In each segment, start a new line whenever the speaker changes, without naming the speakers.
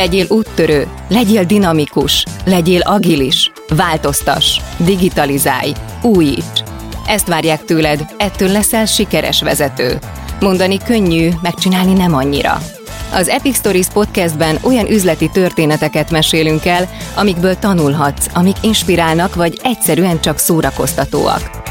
Legyél úttörő, legyél dinamikus, legyél agilis, változtass, digitalizálj, újíts. Ezt várják tőled, ettől leszel sikeres vezető. Mondani könnyű, megcsinálni nem annyira. Az Epic Stories podcastben olyan üzleti történeteket mesélünk el, amikből tanulhatsz, amik inspirálnak vagy egyszerűen csak szórakoztatóak.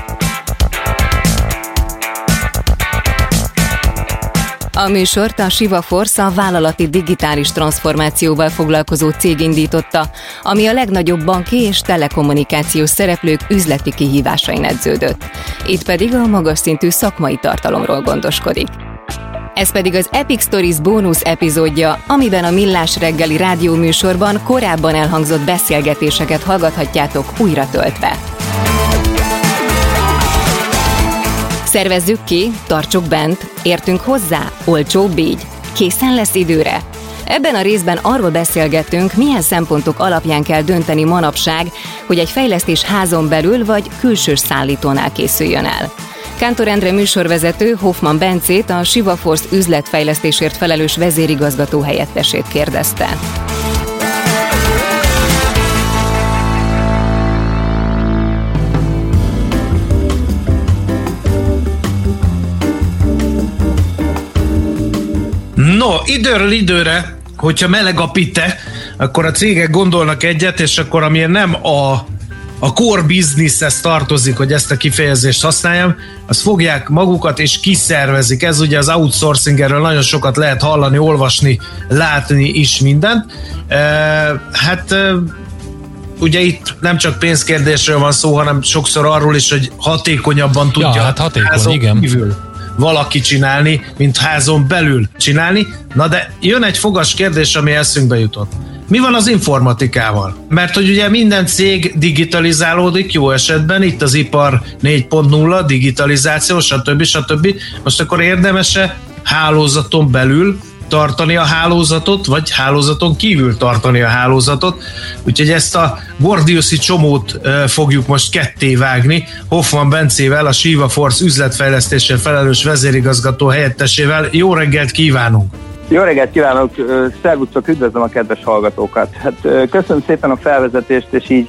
A műsort a Siva Force a vállalati digitális transformációval foglalkozó cég indította, ami a legnagyobb banki és telekommunikációs szereplők üzleti kihívásain edződött. Itt pedig a magas szintű szakmai tartalomról gondoskodik. Ez pedig az Epic Stories bónusz epizódja, amiben a Millás reggeli rádióműsorban korábban elhangzott beszélgetéseket hallgathatjátok újra töltve. Szervezzük ki, tartsuk bent, értünk hozzá, olcsó így. Készen lesz időre? Ebben a részben arról beszélgettünk, milyen szempontok alapján kell dönteni manapság, hogy egy fejlesztés házon belül vagy külsős szállítónál készüljön el. Kántor Endre műsorvezető Hoffman Bencét, a Siva Force üzletfejlesztésért felelős vezérigazgató helyettesét kérdezte.
No, időről időre, hogyha meleg a pite, akkor a cégek gondolnak egyet, és akkor amilyen nem a a core businesshez tartozik, hogy ezt a kifejezést használjam, az fogják magukat és kiszervezik. Ez ugye az outsourcing, erről nagyon sokat lehet hallani, olvasni, látni is mindent. E, hát e, ugye itt nem csak pénzkérdésről van szó, hanem sokszor arról is, hogy hatékonyabban tudja
ja, hát hatékony, igen.
kívül valaki csinálni, mint házon belül csinálni. Na de jön egy fogas kérdés, ami eszünkbe jutott. Mi van az informatikával? Mert hogy ugye minden cég digitalizálódik jó esetben, itt az ipar 4.0, digitalizáció, stb. stb. Most akkor érdemese hálózaton belül tartani a hálózatot, vagy hálózaton kívül tartani a hálózatot. Úgyhogy ezt a Gordiuszi csomót fogjuk most ketté vágni. Hoffman Bencével, a Shiva Force üzletfejlesztéssel felelős vezérigazgató helyettesével. Jó reggelt kívánunk!
Jó reggelt kívánok, szervusztok, üdvözlöm a kedves hallgatókat. Hát köszönöm szépen a felvezetést, és így,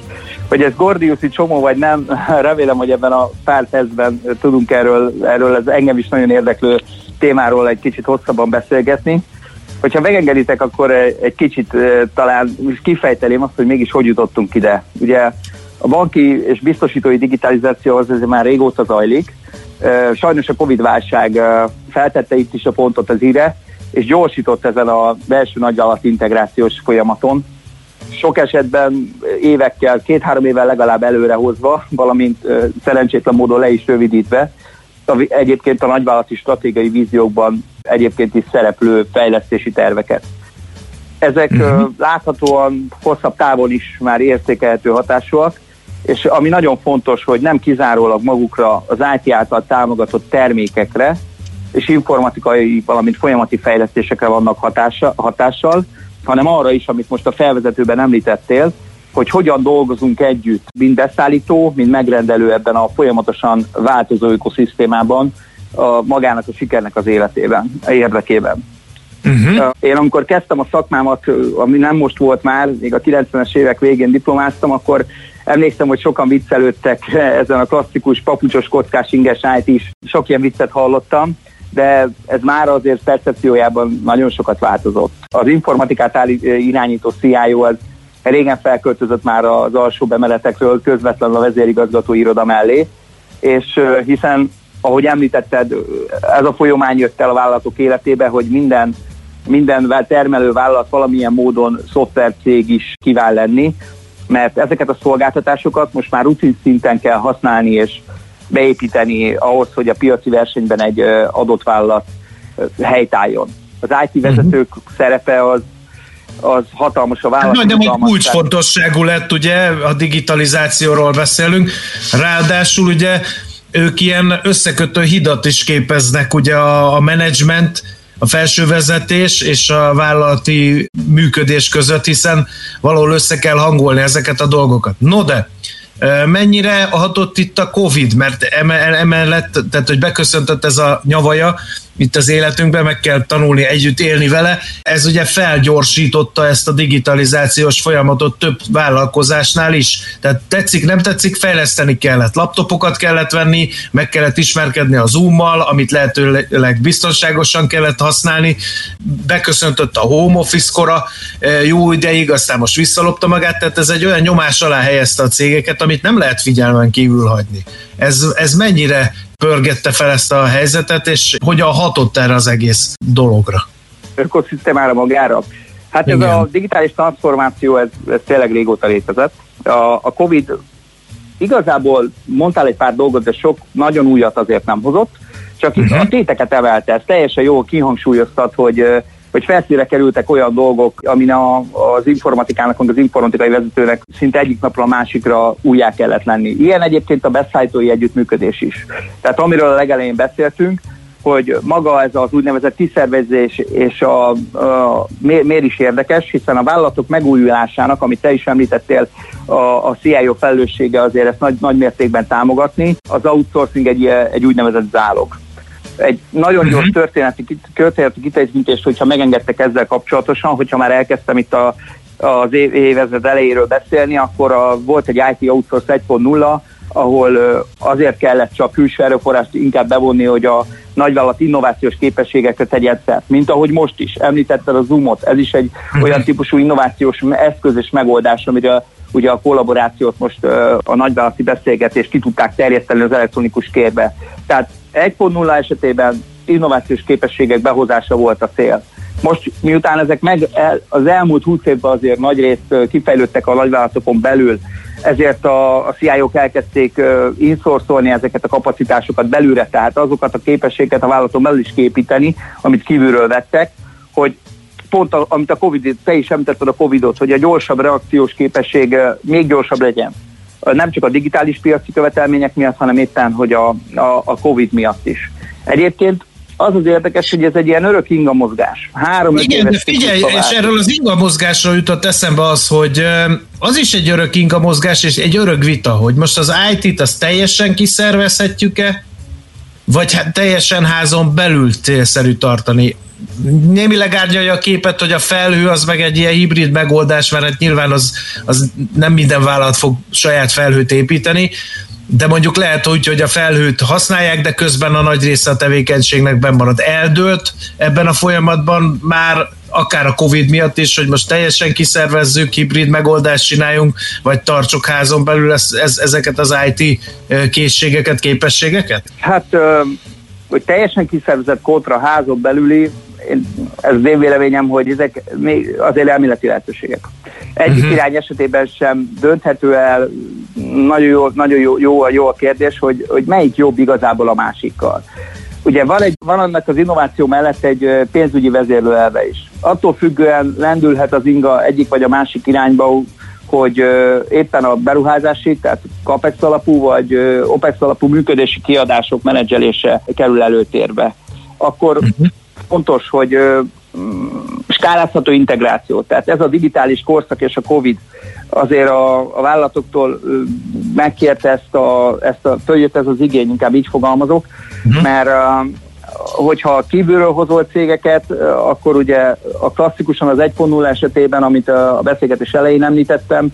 hogy ez Gordiuszi csomó vagy nem, remélem, hogy ebben a pár percben tudunk erről, erről ez engem is nagyon érdeklő témáról egy kicsit hosszabban beszélgetni. Hogyha megengeditek, akkor egy kicsit talán kifejtelém azt, hogy mégis hogy jutottunk ide. Ugye a banki és biztosítói digitalizáció az ez már régóta zajlik. Sajnos a Covid-válság feltette itt is a pontot az ire, és gyorsított ezen a belső nagyvállalat integrációs folyamaton. Sok esetben évekkel, két-három évvel legalább előrehozva, valamint szerencsétlen módon le is rövidítve, egyébként a nagyvállalati stratégiai víziókban egyébként is szereplő fejlesztési terveket. Ezek uh-huh. láthatóan hosszabb távon is már értékelhető hatásúak, és ami nagyon fontos, hogy nem kizárólag magukra az IT által támogatott termékekre, és informatikai, valamint folyamati fejlesztésekre vannak hatása, hatással, hanem arra is, amit most a felvezetőben említettél, hogy hogyan dolgozunk együtt, mind beszállító, mind megrendelő ebben a folyamatosan változó ökoszisztémában, a magának a sikernek az életében, érdekében. Uh-huh. Én amikor kezdtem a szakmámat, ami nem most volt már, még a 90-es évek végén diplomáztam, akkor emlékszem, hogy sokan viccelődtek ezen a klasszikus papucsos kockás inges is. Sok ilyen viccet hallottam, de ez már azért percepciójában nagyon sokat változott. Az informatikát áll, irányító CIO az régen felköltözött már az alsó emeletekről közvetlenül a vezérigazgató iroda mellé, és hiszen, ahogy említetted, ez a folyamány jött el a vállalatok életébe, hogy minden minden termelő vállalat valamilyen módon szoftvercég is kíván lenni, mert ezeket a szolgáltatásokat most már rutin szinten kell használni, és beépíteni ahhoz, hogy a piaci versenyben egy adott vállalat helytálljon. Az IT vezetők uh-huh. szerepe az az hatalmas a vállalat.
Hát, de hogy kulcsfontosságú lett, ugye, a digitalizációról beszélünk, ráadásul ugye ők ilyen összekötő hidat is képeznek, ugye a, a menedzsment, a felső vezetés és a vállalati működés között, hiszen valahol össze kell hangolni ezeket a dolgokat. No de, mennyire hatott itt a Covid, mert emellett, tehát hogy beköszöntött ez a nyavaja, itt az életünkben, meg kell tanulni együtt élni vele. Ez ugye felgyorsította ezt a digitalizációs folyamatot több vállalkozásnál is. Tehát tetszik, nem tetszik, fejleszteni kellett. Laptopokat kellett venni, meg kellett ismerkedni a Zoom-mal, amit lehetőleg biztonságosan kellett használni. Beköszöntött a home office kora jó ideig, aztán most visszalopta magát, tehát ez egy olyan nyomás alá helyezte a cégeket, amit nem lehet figyelmen kívül hagyni. Ez, ez mennyire pörgette fel ezt a helyzetet, és hogyan hatott erre az egész dologra?
Ökoszisztémára magára? Hát Igen. ez a digitális transformáció, ez, ez tényleg régóta létezett. A, a Covid igazából mondtál egy pár dolgot, de sok nagyon újat azért nem hozott, csak uh-huh. a téteket emelte. Ez teljesen jól kihangsúlyoztat, hogy hogy felszíre kerültek olyan dolgok, amin a, az informatikának, az informatikai vezetőnek szinte egyik napra a másikra újjá kellett lenni. Ilyen egyébként a beszállítói együttműködés is. Tehát amiről a legelején beszéltünk, hogy maga ez az úgynevezett kiszervezés és a, a miért, miért is érdekes, hiszen a vállalatok megújulásának, amit te is említettél, a, a CIO felelőssége azért ezt nagy, nagy mértékben támogatni, az outsourcing egy, egy úgynevezett zálog egy nagyon gyors uh-huh. történeti, történeti kitekintést, hogyha megengedtek ezzel kapcsolatosan, hogyha már elkezdtem itt a, az év, évezred elejéről beszélni, akkor a, volt egy IT Outsource 1.0, ahol azért kellett csak külső erőforrást inkább bevonni, hogy a nagyvállalat innovációs képességeket tegyen szert, mint ahogy most is. Említetted a Zoomot, ez is egy uh-huh. olyan típusú innovációs eszköz és megoldás, amire ugye a kollaborációt most a nagyvállalati beszélgetést ki tudták terjeszteni az elektronikus kérbe. Tehát 1.0 esetében innovációs képességek behozása volt a cél. Most miután ezek meg el, az elmúlt 20 évben azért nagy részt kifejlődtek a nagyvállalatokon belül, ezért a, a CIO-k elkezdték uh, inszorszolni ezeket a kapacitásokat belülre, tehát azokat a képességeket a vállalaton belül is képíteni, amit kívülről vettek, hogy pont a, amit a Covid, te is említetted a Covidot, hogy a gyorsabb reakciós képesség uh, még gyorsabb legyen nem csak a digitális piaci követelmények miatt, hanem éppen, hogy a, a, a Covid miatt is. Egyébként az az érdekes, hogy ez egy ilyen örök inga mozgás. Három
Igen, de figyelj, és erről az inga mozgásról jutott eszembe az, hogy az is egy örök inga mozgás, és egy örök vita, hogy most az IT-t azt teljesen kiszervezhetjük-e, vagy hát teljesen házon belül célszerű tartani némileg árnyalja a képet, hogy a felhő az meg egy ilyen hibrid megoldás, mert hát nyilván az, az nem minden vállalat fog saját felhőt építeni, de mondjuk lehet úgy, hogy a felhőt használják, de közben a nagy része a tevékenységnek marad Eldőlt ebben a folyamatban már akár a Covid miatt is, hogy most teljesen kiszervezzük, hibrid megoldást csináljunk, vagy tartsuk házon belül ez, ez, ezeket az IT készségeket, képességeket?
Hát, hogy teljesen kiszervezett kontra házon belüli, én, ez az én véleményem, hogy ezek még azért elméleti lehetőségek. Egyik uh-huh. irány esetében sem dönthető el, nagyon jó, nagyon jó, jó, jó a kérdés, hogy, hogy melyik jobb igazából a másikkal. Ugye van, egy, van annak az innováció mellett egy pénzügyi vezérlőelve is. Attól függően lendülhet az inga egyik vagy a másik irányba, hogy éppen a beruházási, tehát CAPEX alapú vagy OPEX alapú működési kiadások menedzselése kerül előtérbe. Akkor uh-huh fontos, hogy skálázható integráció. Tehát ez a digitális korszak és a Covid azért a, a vállalatoktól megkérte ezt a, ezt a följött ez az igény, inkább így fogalmazok, uh-huh. mert hogyha kívülről hozol cégeket, akkor ugye a klasszikusan az 1.0 esetében, amit a beszélgetés elején említettem,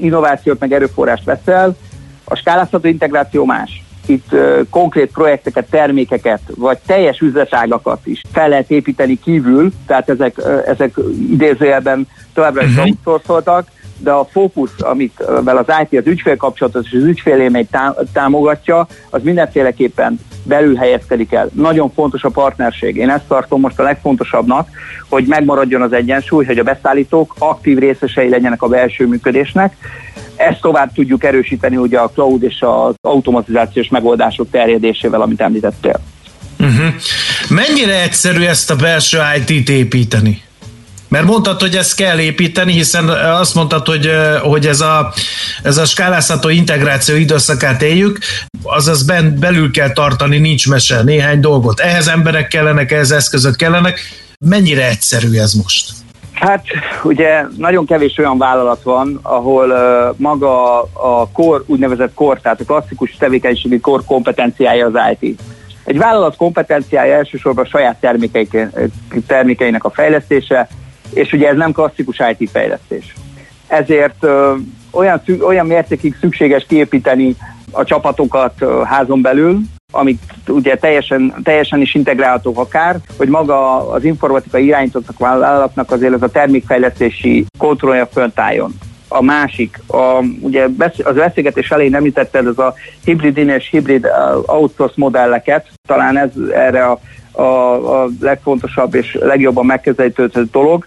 innovációt meg erőforrást veszel, a skálázható integráció más itt konkrét projekteket, termékeket, vagy teljes üzletágakat is fel lehet építeni kívül, tehát ezek, ezek idézőjelben továbbra is uh-huh. outsourcoltak, de a fókusz, amit az IT, az ügyfélkapcsolatot és az ügyfélélményt támogatja, az mindenféleképpen belül helyezkedik el. Nagyon fontos a partnerség. Én ezt tartom most a legfontosabbnak, hogy megmaradjon az egyensúly, hogy a beszállítók aktív részesei legyenek a belső működésnek, ezt tovább tudjuk erősíteni ugye a cloud és az automatizációs megoldások terjedésével, amit említettél.
Uh-huh. Mennyire egyszerű ezt a belső IT-t építeni? Mert mondtad, hogy ezt kell építeni, hiszen azt mondtad, hogy, hogy ez, a, ez a skálázható integráció időszakát éljük, azaz ben, belül kell tartani, nincs mese, néhány dolgot. Ehhez emberek kellenek, ehhez eszközök kellenek. Mennyire egyszerű ez most?
Hát ugye nagyon kevés olyan vállalat van, ahol uh, maga a kor, úgynevezett kor, tehát a klasszikus tevékenységi kor kompetenciája az IT. Egy vállalat kompetenciája elsősorban a saját termékeinek a fejlesztése, és ugye ez nem klasszikus IT fejlesztés. Ezért olyan, olyan mértékig szükséges kiépíteni a csapatokat házon belül, amik ugye teljesen, teljesen is integrálhatók akár, hogy maga az informatikai irányítottak vállalatnak azért ez a termékfejlesztési kontrollja föntálljon. A másik, a, ugye az beszélgetés elején említetted, ez a hibrid és hibrid outsource modelleket, talán ez erre a, a, a legfontosabb és legjobban megközelítő dolog.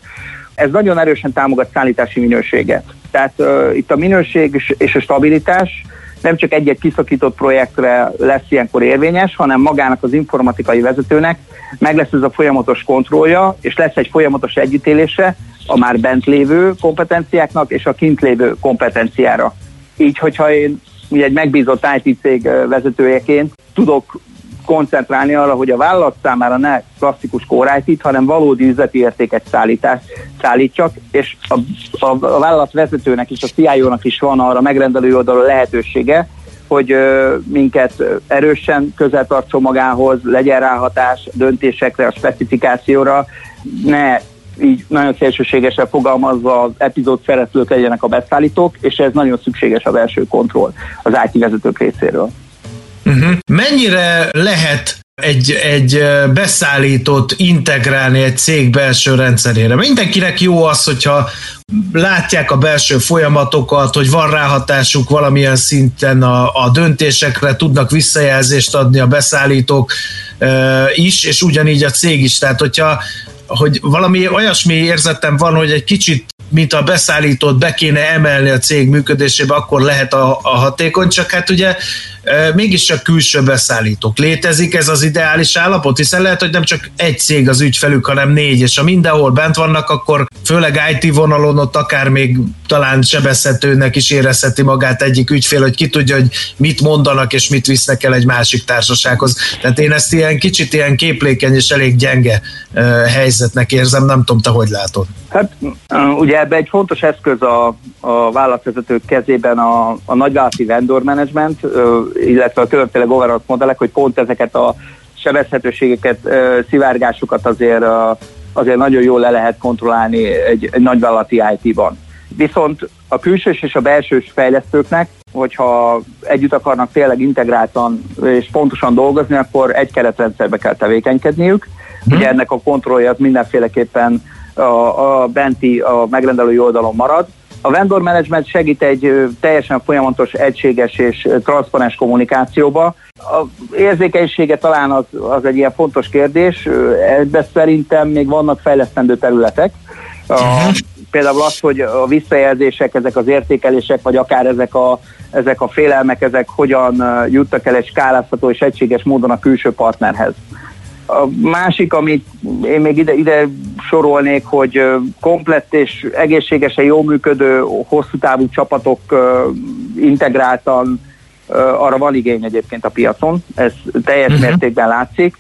Ez nagyon erősen támogat szállítási minőséget. Tehát uh, itt a minőség és a stabilitás nem csak egy-egy kiszakított projektre lesz ilyenkor érvényes, hanem magának az informatikai vezetőnek meg lesz ez a folyamatos kontrollja, és lesz egy folyamatos együttélése a már bent lévő kompetenciáknak és a kint lévő kompetenciára. Így, hogyha én ugye egy megbízott IT cég vezetőjeként tudok koncentrálni arra, hogy a vállalat számára ne klasszikus kórájtit, hanem valódi üzleti értéket szállítás, szállítsak, és a, a, a vállalat vezetőnek és a CIO-nak is van arra megrendelő oldalon lehetősége, hogy ö, minket erősen közel tartson magához, legyen ráhatás döntésekre, a specifikációra, ne így nagyon szélsőségesen fogalmazva az epizód szereplők legyenek a beszállítók, és ez nagyon szükséges a belső kontroll az IT vezetők részéről.
Uh-huh. Mennyire lehet egy, egy beszállítót integrálni egy cég belső rendszerére. Mindenkinek jó az, hogyha látják a belső folyamatokat, hogy van ráhatásuk valamilyen szinten a, a döntésekre, tudnak visszajelzést adni a beszállítók e, is, és ugyanígy a cég is. Tehát, hogyha hogy valami olyasmi érzetem van, hogy egy kicsit mint a beszállítót be kéne emelni a cég működésébe, akkor lehet a, a hatékony, csak hát ugye mégiscsak külső beszállítók. Létezik ez az ideális állapot? Hiszen lehet, hogy nem csak egy cég az ügyfelük, hanem négy, és ha mindenhol bent vannak, akkor főleg IT vonalon ott akár még talán sebezhetőnek is érezheti magát egyik ügyfél, hogy ki tudja, hogy mit mondanak és mit visznek el egy másik társasághoz. Tehát én ezt ilyen kicsit ilyen képlékeny és elég gyenge helyzetnek érzem, nem tudom, te hogy látod.
Hát ugye ebbe egy fontos eszköz a, a vállalatvezetők kezében a, a nagyvállalati vendor management, illetve a különféle governance modellek, hogy pont ezeket a sebezhetőségeket, szivárgásokat azért, azért nagyon jól le lehet kontrollálni egy, egy nagyvállalati IT-ban. Viszont a külsős és a belsős fejlesztőknek, hogyha együtt akarnak tényleg integráltan és pontosan dolgozni, akkor egy keretrendszerbe kell tevékenykedniük. Hmm. Ugye ennek a kontrollja az mindenféleképpen a, a benti, a megrendelői oldalon marad, a vendor management segít egy teljesen folyamatos, egységes és transzparens kommunikációba. A érzékenysége talán az, az egy ilyen fontos kérdés, ebben szerintem még vannak fejlesztendő területek. A, uh-huh. Például az, hogy a visszajelzések, ezek az értékelések, vagy akár ezek a, ezek a félelmek, ezek hogyan juttak el egy skálázható és egységes módon a külső partnerhez. A másik, amit én még ide, ide sorolnék, hogy komplett és egészségesen jól működő, hosszú távú csapatok integráltan, arra van igény egyébként a piacon, ez teljes uh-huh. mértékben látszik.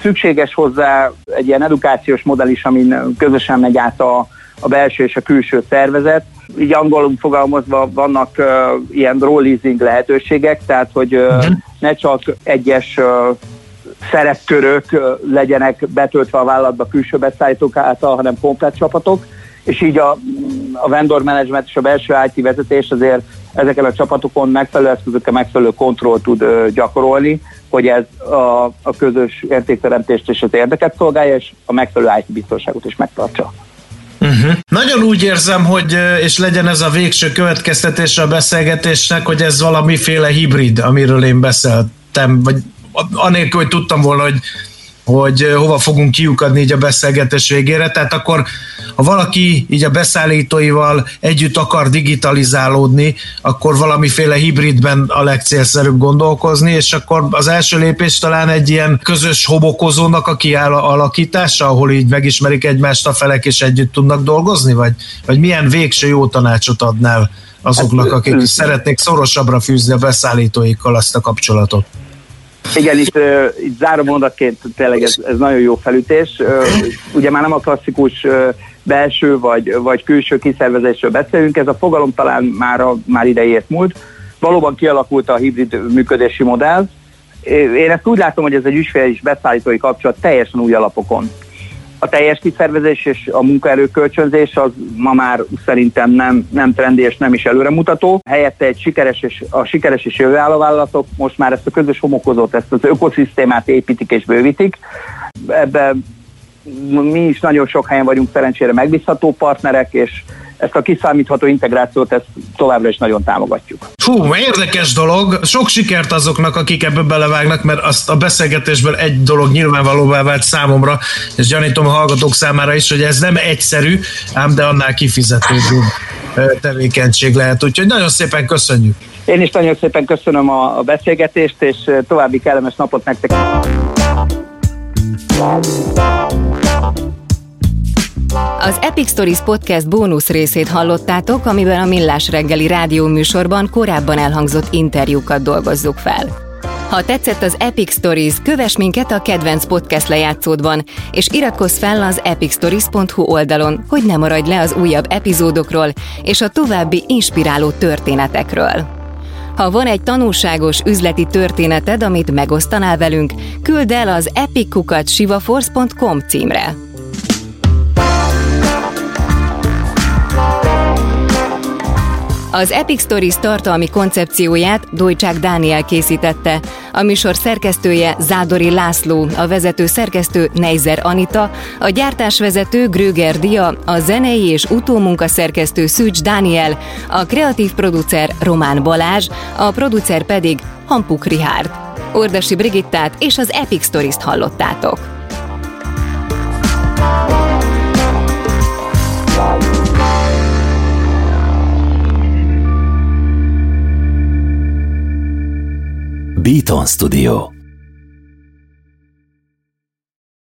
Szükséges hozzá egy ilyen edukációs modell is, amin közösen megy át a, a belső és a külső szervezet. Így angolul fogalmazva vannak uh, ilyen role leasing lehetőségek, tehát hogy uh, ne csak egyes uh, szerepkörök legyenek betöltve a vállalatba külső beszállítók által, hanem komplet csapatok, és így a, a vendor management és a belső IT vezetés azért ezeken a csapatokon megfelelő eszközökkel megfelelő kontroll tud ö, gyakorolni, hogy ez a, a közös értékteremtést és az érdeket szolgálja, és a megfelelő IT biztonságot is megtartsa.
Uh-huh. Nagyon úgy érzem, hogy, és legyen ez a végső következtetés a beszélgetésnek, hogy ez valamiféle hibrid, amiről én beszéltem, vagy anélkül, hogy tudtam volna, hogy hogy hova fogunk kiukadni így a beszélgetés végére, tehát akkor ha valaki így a beszállítóival együtt akar digitalizálódni, akkor valamiféle hibridben a legcélszerűbb gondolkozni, és akkor az első lépés talán egy ilyen közös hobokozónak a kialakítása, ahol így megismerik egymást a felek, és együtt tudnak dolgozni, vagy, vagy milyen végső jó tanácsot adnál azoknak, akik szeretnék szorosabbra fűzni a beszállítóikkal azt a kapcsolatot?
Igen, itt, itt záró mondatként tényleg ez, ez nagyon jó felütés. Ugye már nem a klasszikus belső vagy, vagy külső kiszervezésről beszélünk, ez a fogalom talán már, a, már idejét múlt. Valóban kialakult a hibrid működési modell, én ezt úgy látom, hogy ez egy ügyfél és beszállítói kapcsolat teljesen új alapokon. A teljes kiszervezés és a munkaerő kölcsönzés az ma már szerintem nem, nem trendi és nem is előremutató. Helyette egy sikeres és, a sikeres és jövőálló vállalatok most már ezt a közös homokozót, ezt az ökoszisztémát építik és bővítik. Ebben mi is nagyon sok helyen vagyunk szerencsére megbízható partnerek, és ezt a kiszámítható integrációt ezt továbbra is nagyon támogatjuk.
Fú, érdekes dolog. Sok sikert azoknak, akik ebbe belevágnak, mert azt a beszélgetésből egy dolog nyilvánvalóvá vált számomra, és gyanítom a hallgatók számára is, hogy ez nem egyszerű, ám de annál kifizetődő tevékenység lehet. Úgyhogy nagyon szépen köszönjük.
Én is nagyon szépen köszönöm a beszélgetést, és további kellemes napot nektek.
Az Epic Stories Podcast bónusz részét hallottátok, amiben a Millás reggeli rádió műsorban korábban elhangzott interjúkat dolgozzuk fel. Ha tetszett az Epic Stories, kövess minket a kedvenc podcast lejátszódban, és iratkozz fel az epicstories.hu oldalon, hogy ne maradj le az újabb epizódokról és a további inspiráló történetekről. Ha van egy tanulságos üzleti történeted, amit megosztanál velünk, küld el az epickukat címre. Az Epic Stories tartalmi koncepcióját Dojcsák Dániel készítette, a műsor szerkesztője Zádori László, a vezető szerkesztő Neizer Anita, a gyártásvezető Gröger Dia, a zenei és utómunka szerkesztő Szűcs Dániel, a kreatív producer Román Balázs, a producer pedig Hampuk Rihárd. Ordasi Brigittát és az Epic Stories-t hallottátok.
Beaton Studio